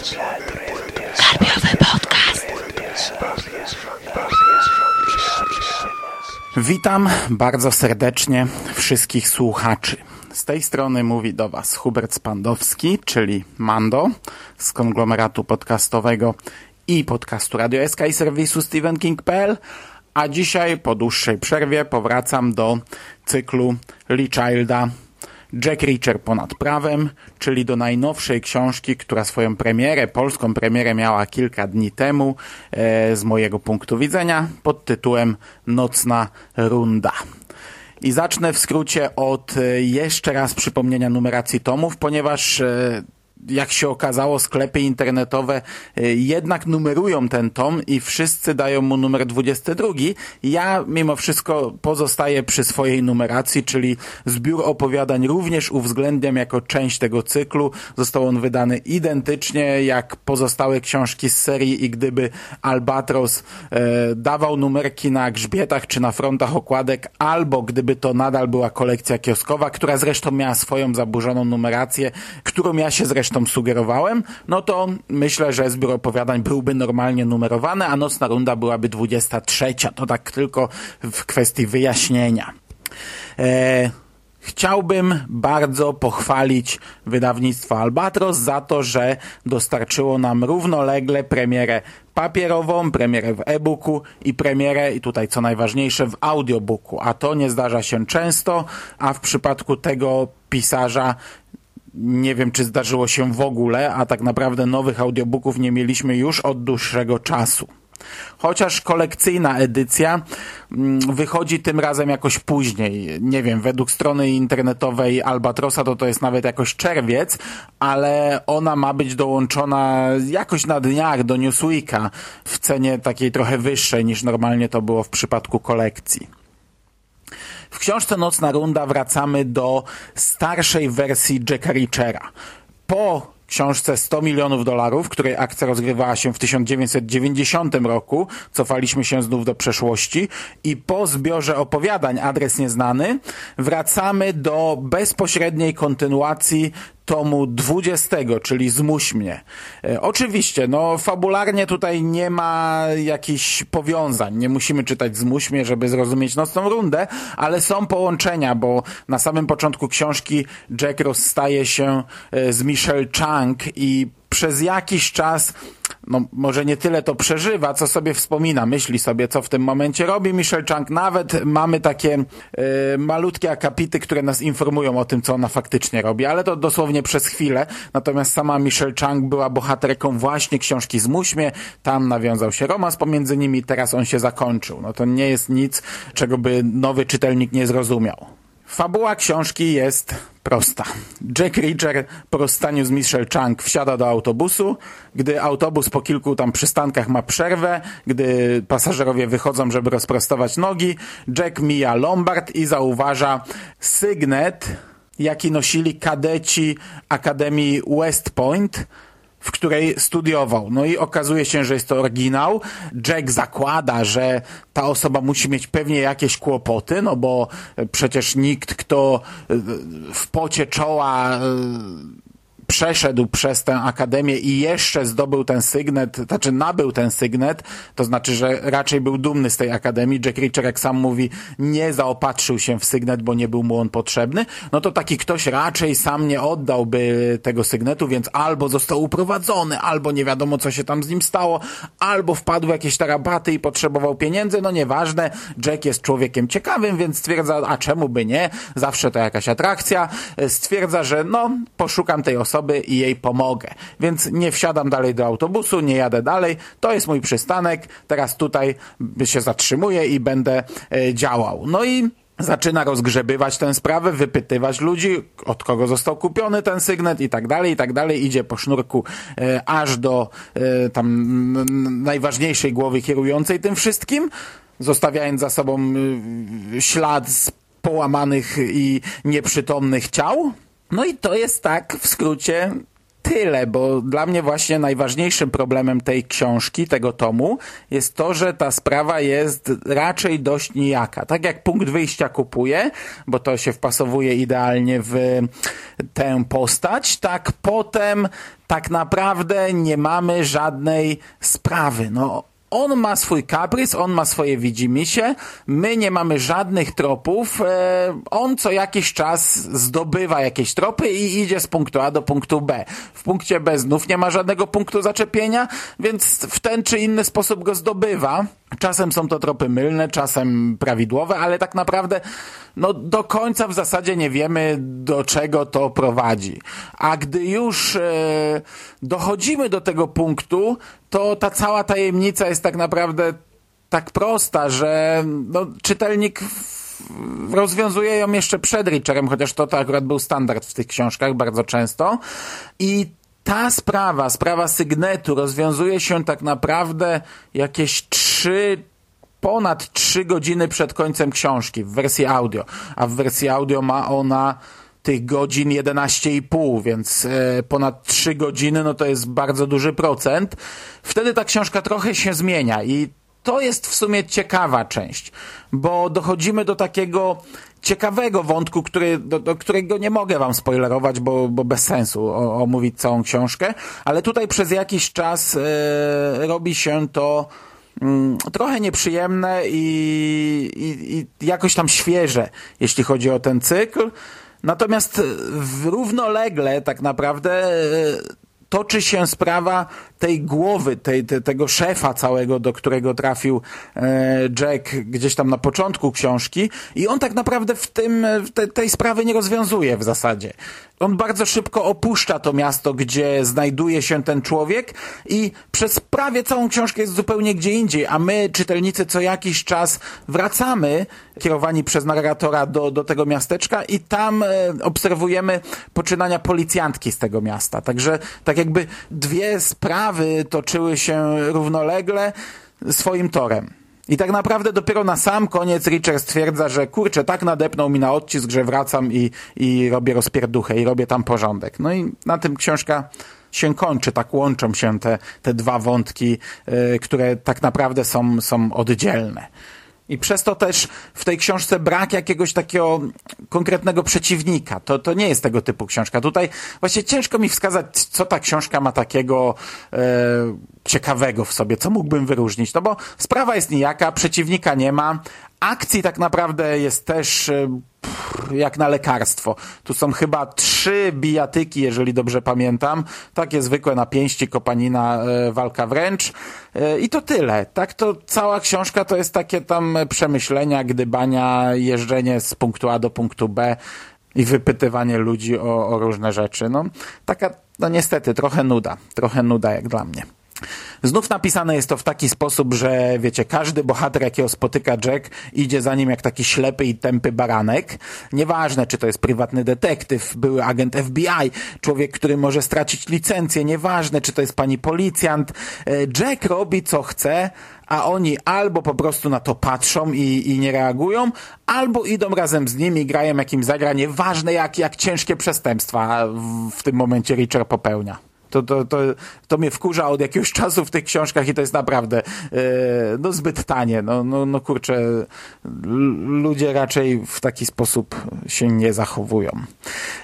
Karpiowy podcast. Witam bardzo serdecznie wszystkich słuchaczy. Z tej strony mówi do Was Hubert Spandowski, czyli Mando z konglomeratu podcastowego i podcastu Radio SK i serwisu StephenKing.pl, a dzisiaj po dłuższej przerwie powracam do cyklu Lee Childa Jack Reacher ponad prawem, czyli do najnowszej książki, która swoją premierę, polską premierę miała kilka dni temu, e, z mojego punktu widzenia, pod tytułem Nocna Runda. I zacznę w skrócie od e, jeszcze raz przypomnienia numeracji tomów, ponieważ e, jak się okazało, sklepy internetowe y, jednak numerują ten tom i wszyscy dają mu numer 22. Ja mimo wszystko pozostaję przy swojej numeracji, czyli zbiór opowiadań również uwzględniam jako część tego cyklu. Został on wydany identycznie jak pozostałe książki z serii i gdyby Albatros e, dawał numerki na grzbietach czy na frontach okładek, albo gdyby to nadal była kolekcja kioskowa, która zresztą miała swoją zaburzoną numerację, którą ja się zresztą zresztą sugerowałem, no to myślę, że zbiór opowiadań byłby normalnie numerowany, a Nocna Runda byłaby 23. To tak tylko w kwestii wyjaśnienia. E, Chciałbym bardzo pochwalić wydawnictwo Albatros za to, że dostarczyło nam równolegle premierę papierową, premierę w e-booku i premierę, i tutaj co najważniejsze, w audiobooku. A to nie zdarza się często, a w przypadku tego pisarza nie wiem, czy zdarzyło się w ogóle, a tak naprawdę nowych audiobooków nie mieliśmy już od dłuższego czasu. Chociaż kolekcyjna edycja mm, wychodzi tym razem jakoś później. Nie wiem, według strony internetowej Albatrosa to to jest nawet jakoś czerwiec, ale ona ma być dołączona jakoś na dniach do Newsweeka w cenie takiej trochę wyższej niż normalnie to było w przypadku kolekcji. W książce Nocna Runda wracamy do starszej wersji Jacka Reachera. Po książce 100 milionów dolarów, której akcja rozgrywała się w 1990 roku, cofaliśmy się znów do przeszłości i po zbiorze opowiadań Adres Nieznany wracamy do bezpośredniej kontynuacji tomu 20, czyli Zmuś mnie. E, oczywiście, no fabularnie tutaj nie ma jakichś powiązań. Nie musimy czytać Zmuś mnie, żeby zrozumieć nocną rundę, ale są połączenia, bo na samym początku książki Jack rozstaje się e, z Michelle Chang i przez jakiś czas no może nie tyle to przeżywa, co sobie wspomina, myśli sobie, co w tym momencie robi Michelle Chang. Nawet mamy takie y, malutkie akapity, które nas informują o tym, co ona faktycznie robi, ale to dosłownie przez chwilę. Natomiast sama Michelle Chang była bohaterką właśnie książki Zmuśmie, tam nawiązał się romans pomiędzy nimi, teraz on się zakończył. No to nie jest nic, czego by nowy czytelnik nie zrozumiał. Fabuła książki jest prosta. Jack Reacher po rozstaniu z Michelle Chang wsiada do autobusu. Gdy autobus po kilku tam przystankach ma przerwę, gdy pasażerowie wychodzą, żeby rozprostować nogi, Jack mija Lombard i zauważa sygnet, jaki nosili kadeci Akademii West Point, w której studiował. No i okazuje się, że jest to oryginał. Jack zakłada, że ta osoba musi mieć pewnie jakieś kłopoty, no bo przecież nikt, kto w pocie czoła przeszedł przez tę akademię i jeszcze zdobył ten sygnet, znaczy nabył ten sygnet, to znaczy, że raczej był dumny z tej akademii. Jack Reacher, jak sam mówi, nie zaopatrzył się w sygnet, bo nie był mu on potrzebny. No to taki ktoś raczej sam nie oddałby tego sygnetu, więc albo został uprowadzony, albo nie wiadomo, co się tam z nim stało, albo wpadł w jakieś tarabaty i potrzebował pieniędzy. No nieważne, Jack jest człowiekiem ciekawym, więc stwierdza, a czemu by nie? Zawsze to jakaś atrakcja. Stwierdza, że no, poszukam tej osoby, osoby i jej pomogę. Więc nie wsiadam dalej do autobusu, nie jadę dalej. To jest mój przystanek. Teraz tutaj się zatrzymuję i będę e, działał. No i zaczyna rozgrzebywać tę sprawę, wypytywać ludzi, od kogo został kupiony ten sygnet i tak dalej, i tak dalej. Idzie po sznurku e, aż do e, tam najważniejszej głowy kierującej tym wszystkim, zostawiając za sobą e, ślad z połamanych i nieprzytomnych ciał. No i to jest tak w skrócie tyle, bo dla mnie właśnie najważniejszym problemem tej książki, tego tomu, jest to, że ta sprawa jest raczej dość nijaka. Tak jak punkt wyjścia kupuję, bo to się wpasowuje idealnie w tę postać, tak potem tak naprawdę nie mamy żadnej sprawy. No, on ma swój kaprys, on ma swoje widzimisię, my nie mamy żadnych tropów, e, on co jakiś czas zdobywa jakieś tropy i idzie z punktu A do punktu B. W punkcie B znów nie ma żadnego punktu zaczepienia, więc w ten czy inny sposób go zdobywa. Czasem są to tropy mylne, czasem prawidłowe, ale tak naprawdę no, do końca w zasadzie nie wiemy, do czego to prowadzi. A gdy już e, dochodzimy do tego punktu, to ta cała tajemnica jest tak naprawdę tak prosta, że no, czytelnik rozwiązuje ją jeszcze przed Richerem, chociaż to, to akurat był standard w tych książkach bardzo często. I ta sprawa, sprawa sygnetu rozwiązuje się tak naprawdę jakieś trzy ponad 3 godziny przed końcem książki w wersji audio, a w wersji audio ma ona tych godzin 11,5, więc e, ponad 3 godziny, no to jest bardzo duży procent. Wtedy ta książka trochę się zmienia i to jest w sumie ciekawa część, bo dochodzimy do takiego ciekawego wątku, który, do, do którego nie mogę wam spoilerować, bo, bo bez sensu omówić całą książkę, ale tutaj przez jakiś czas e, robi się to mm, trochę nieprzyjemne i, i, i jakoś tam świeże, jeśli chodzi o ten cykl. Natomiast równolegle tak naprawdę e, toczy się sprawa tej głowy, tej, te, tego szefa całego, do którego trafił e, Jack gdzieś tam na początku książki i on tak naprawdę w tym, w te, tej sprawy nie rozwiązuje w zasadzie. On bardzo szybko opuszcza to miasto, gdzie znajduje się ten człowiek i przez prawie całą książkę jest zupełnie gdzie indziej, a my, czytelnicy, co jakiś czas wracamy, kierowani przez narratora do, do tego miasteczka i tam e, obserwujemy poczynania policjantki z tego miasta. Także tak jakby dwie sprawy toczyły się równolegle swoim torem. I tak naprawdę dopiero na sam koniec Richard stwierdza, że kurczę, tak nadepnął mi na odcisk, że wracam i, i robię rozpierduchę i robię tam porządek. No i na tym książka się kończy, tak łączą się te, te dwa wątki, yy, które tak naprawdę są, są oddzielne. I przez to też w tej książce brak jakiegoś takiego konkretnego przeciwnika. To, to nie jest tego typu książka. Tutaj właśnie ciężko mi wskazać, co ta książka ma takiego e, ciekawego w sobie, co mógłbym wyróżnić. No bo sprawa jest nijaka, przeciwnika nie ma, akcji tak naprawdę jest też e, jak na lekarstwo. Tu są chyba trzy bijatyki, jeżeli dobrze pamiętam. Takie zwykłe na pięści, kopanina, e, walka wręcz. E, I to tyle. Tak to cała książka to jest takie tam przemyślenia, gdybania, jeżdżenie z punktu A do punktu B i wypytywanie ludzi o, o różne rzeczy. No, taka, no niestety, trochę nuda. Trochę nuda jak dla mnie. Znów napisane jest to w taki sposób, że wiecie, każdy bohater, jakiego spotyka Jack, idzie za nim jak taki ślepy i tępy baranek. Nieważne, czy to jest prywatny detektyw, były agent FBI, człowiek, który może stracić licencję, nieważne, czy to jest pani policjant. E, Jack robi co chce, a oni albo po prostu na to patrzą i, i nie reagują, albo idą razem z nimi, grają jakim zagra, nieważne jak, jak ciężkie przestępstwa w, w tym momencie Richard popełnia. To, to, to, to mnie wkurza od jakiegoś czasu w tych książkach i to jest naprawdę e, no zbyt tanie. No, no, no kurczę, ludzie raczej w taki sposób się nie zachowują.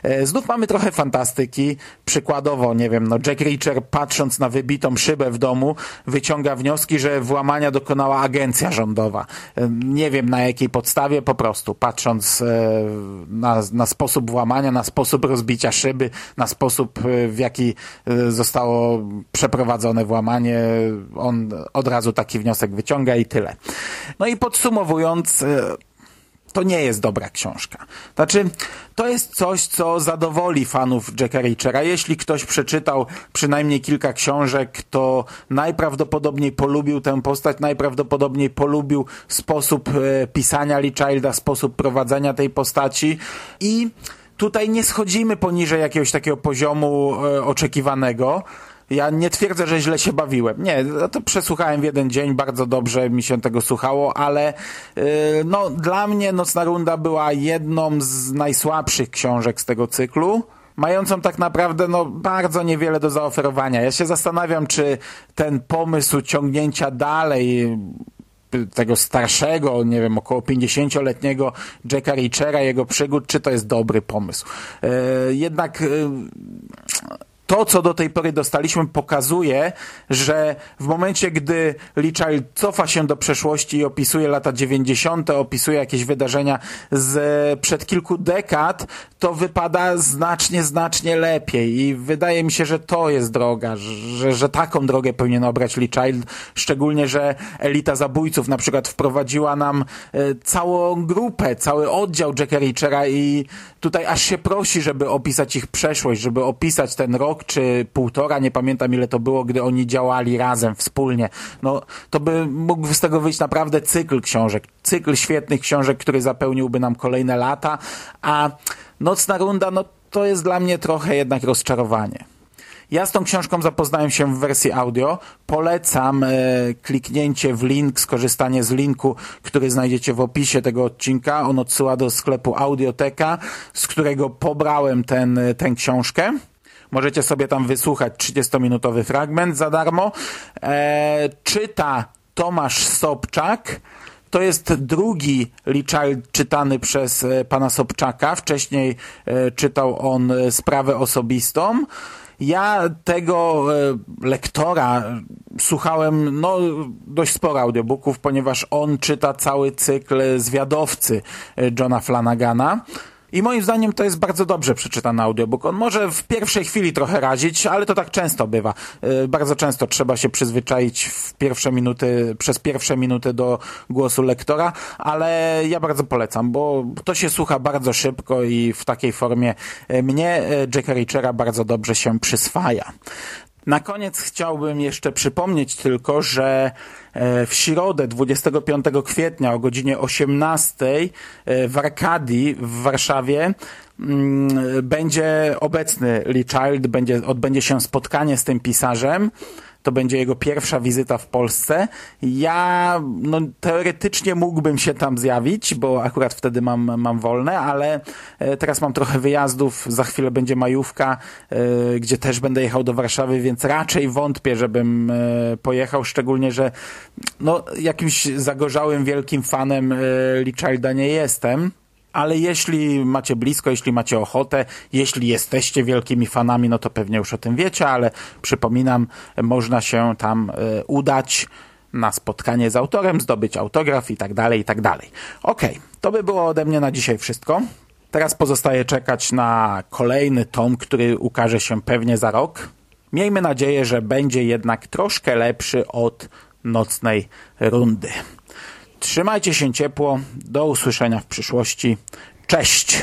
E, znów mamy trochę fantastyki. Przykładowo, nie wiem, no Jack Reacher patrząc na wybitą szybę w domu wyciąga wnioski, że włamania dokonała agencja rządowa. E, nie wiem na jakiej podstawie, po prostu patrząc na, na sposób włamania, na sposób rozbicia szyby, na sposób w jaki zostało przeprowadzone włamanie, on od razu taki wniosek wyciąga i tyle. No i podsumowując, e, to nie jest dobra książka. Znaczy, to jest coś, co zadowoli fanów Jacka Reachera. Jeśli ktoś przeczytał przynajmniej kilka książek, to najprawdopodobniej polubił tę postać, najprawdopodobniej polubił sposób e, pisania Lee Childa, sposób prowadzenia tej postaci i tutaj nie schodzimy poniżej jakiegoś takiego poziomu e, oczekiwanego. Ja nie twierdzę, że źle się bawiłem. Nie, to przesłuchałem w jeden dzień, bardzo dobrze mi się tego słuchało, ale yy, no, dla mnie Nocna Runda była jedną z najsłabszych książek z tego cyklu. mającą tak naprawdę no, bardzo niewiele do zaoferowania. Ja się zastanawiam, czy ten pomysł ciągnięcia dalej tego starszego, nie wiem, około 50-letniego Jacka Richera, jego przygód, czy to jest dobry pomysł. E, jednak e, to, co do tej pory dostaliśmy, pokazuje, że w momencie, gdy Lee Child cofa się do przeszłości i opisuje lata 90., opisuje jakieś wydarzenia z przed kilku dekad, to wypada znacznie, znacznie lepiej i wydaje mi się, że to jest droga, że, że taką drogę powinien obrać Lee Child, szczególnie, że Elita Zabójców na przykład wprowadziła nam e, całą grupę, cały oddział Jacka Richera i tutaj aż się prosi, żeby opisać ich przeszłość, żeby opisać ten rok czy półtora, nie pamiętam ile to było, gdy oni działali razem, wspólnie. No, to by mógł z tego wyjść naprawdę cykl książek, cykl świetnych książek, który zapełniłby nam kolejne lata, a Nocna Runda, no to jest dla mnie trochę jednak rozczarowanie. Ja z tą książką zapoznałem się w wersji audio. Polecam e, kliknięcie w link, skorzystanie z linku, który znajdziecie w opisie tego odcinka. On odsyła do sklepu Audioteka, z którego pobrałem ten, tę książkę. Możecie sobie tam wysłuchać 30-minutowy fragment za darmo. E, czyta Tomasz Sobczak. To jest drugi Lee czytany przez e, pana Sobczaka. Wcześniej e, czytał on e, sprawę osobistą. Ja tego lektora słuchałem no, dość sporo audiobooków, ponieważ on czyta cały cykl Zwiadowcy Johna Flanagana. I moim zdaniem to jest bardzo dobrze przeczytany audiobook. On może w pierwszej chwili trochę razić, ale to tak często bywa. Y, bardzo często trzeba się przyzwyczaić w pierwsze minuty, przez pierwsze minuty do głosu lektora, ale ja bardzo polecam, bo to się słucha bardzo szybko i w takiej formie mnie y, Jacka Richera bardzo dobrze się przyswaja. Na koniec chciałbym jeszcze przypomnieć tylko, że e, w środę 25 kwietnia o godzinie 18 e, w Arkadii w Warszawie mm, będzie obecny Lee Child, będzie, odbędzie się spotkanie z tym pisarzem to będzie jego pierwsza wizyta w Polsce. Ja no, teoretycznie mógłbym się tam zjawić, bo akurat wtedy mam, mam wolne, ale e, teraz mam trochę wyjazdów, za chwilę będzie majówka, e, gdzie też będę jechał do Warszawy, więc raczej wątpię, żebym e, pojechał, szczególnie, że no, jakimś zagorzałym wielkim fanem Childa nie jestem ale jeśli macie blisko, jeśli macie ochotę, jeśli jesteście wielkimi fanami, no to pewnie już o tym wiecie, ale przypominam, można się tam e, udać na spotkanie z autorem, zdobyć autograf i tak dalej, i tak dalej. Okej, okay, to by było ode mnie na dzisiaj wszystko. Teraz pozostaje czekać na kolejny tom, który ukaże się pewnie za rok. Miejmy nadzieję, że będzie jednak troszkę lepszy od nocnej rundy. Trzymajcie się ciepło. Do usłyszenia w przyszłości. Cześć!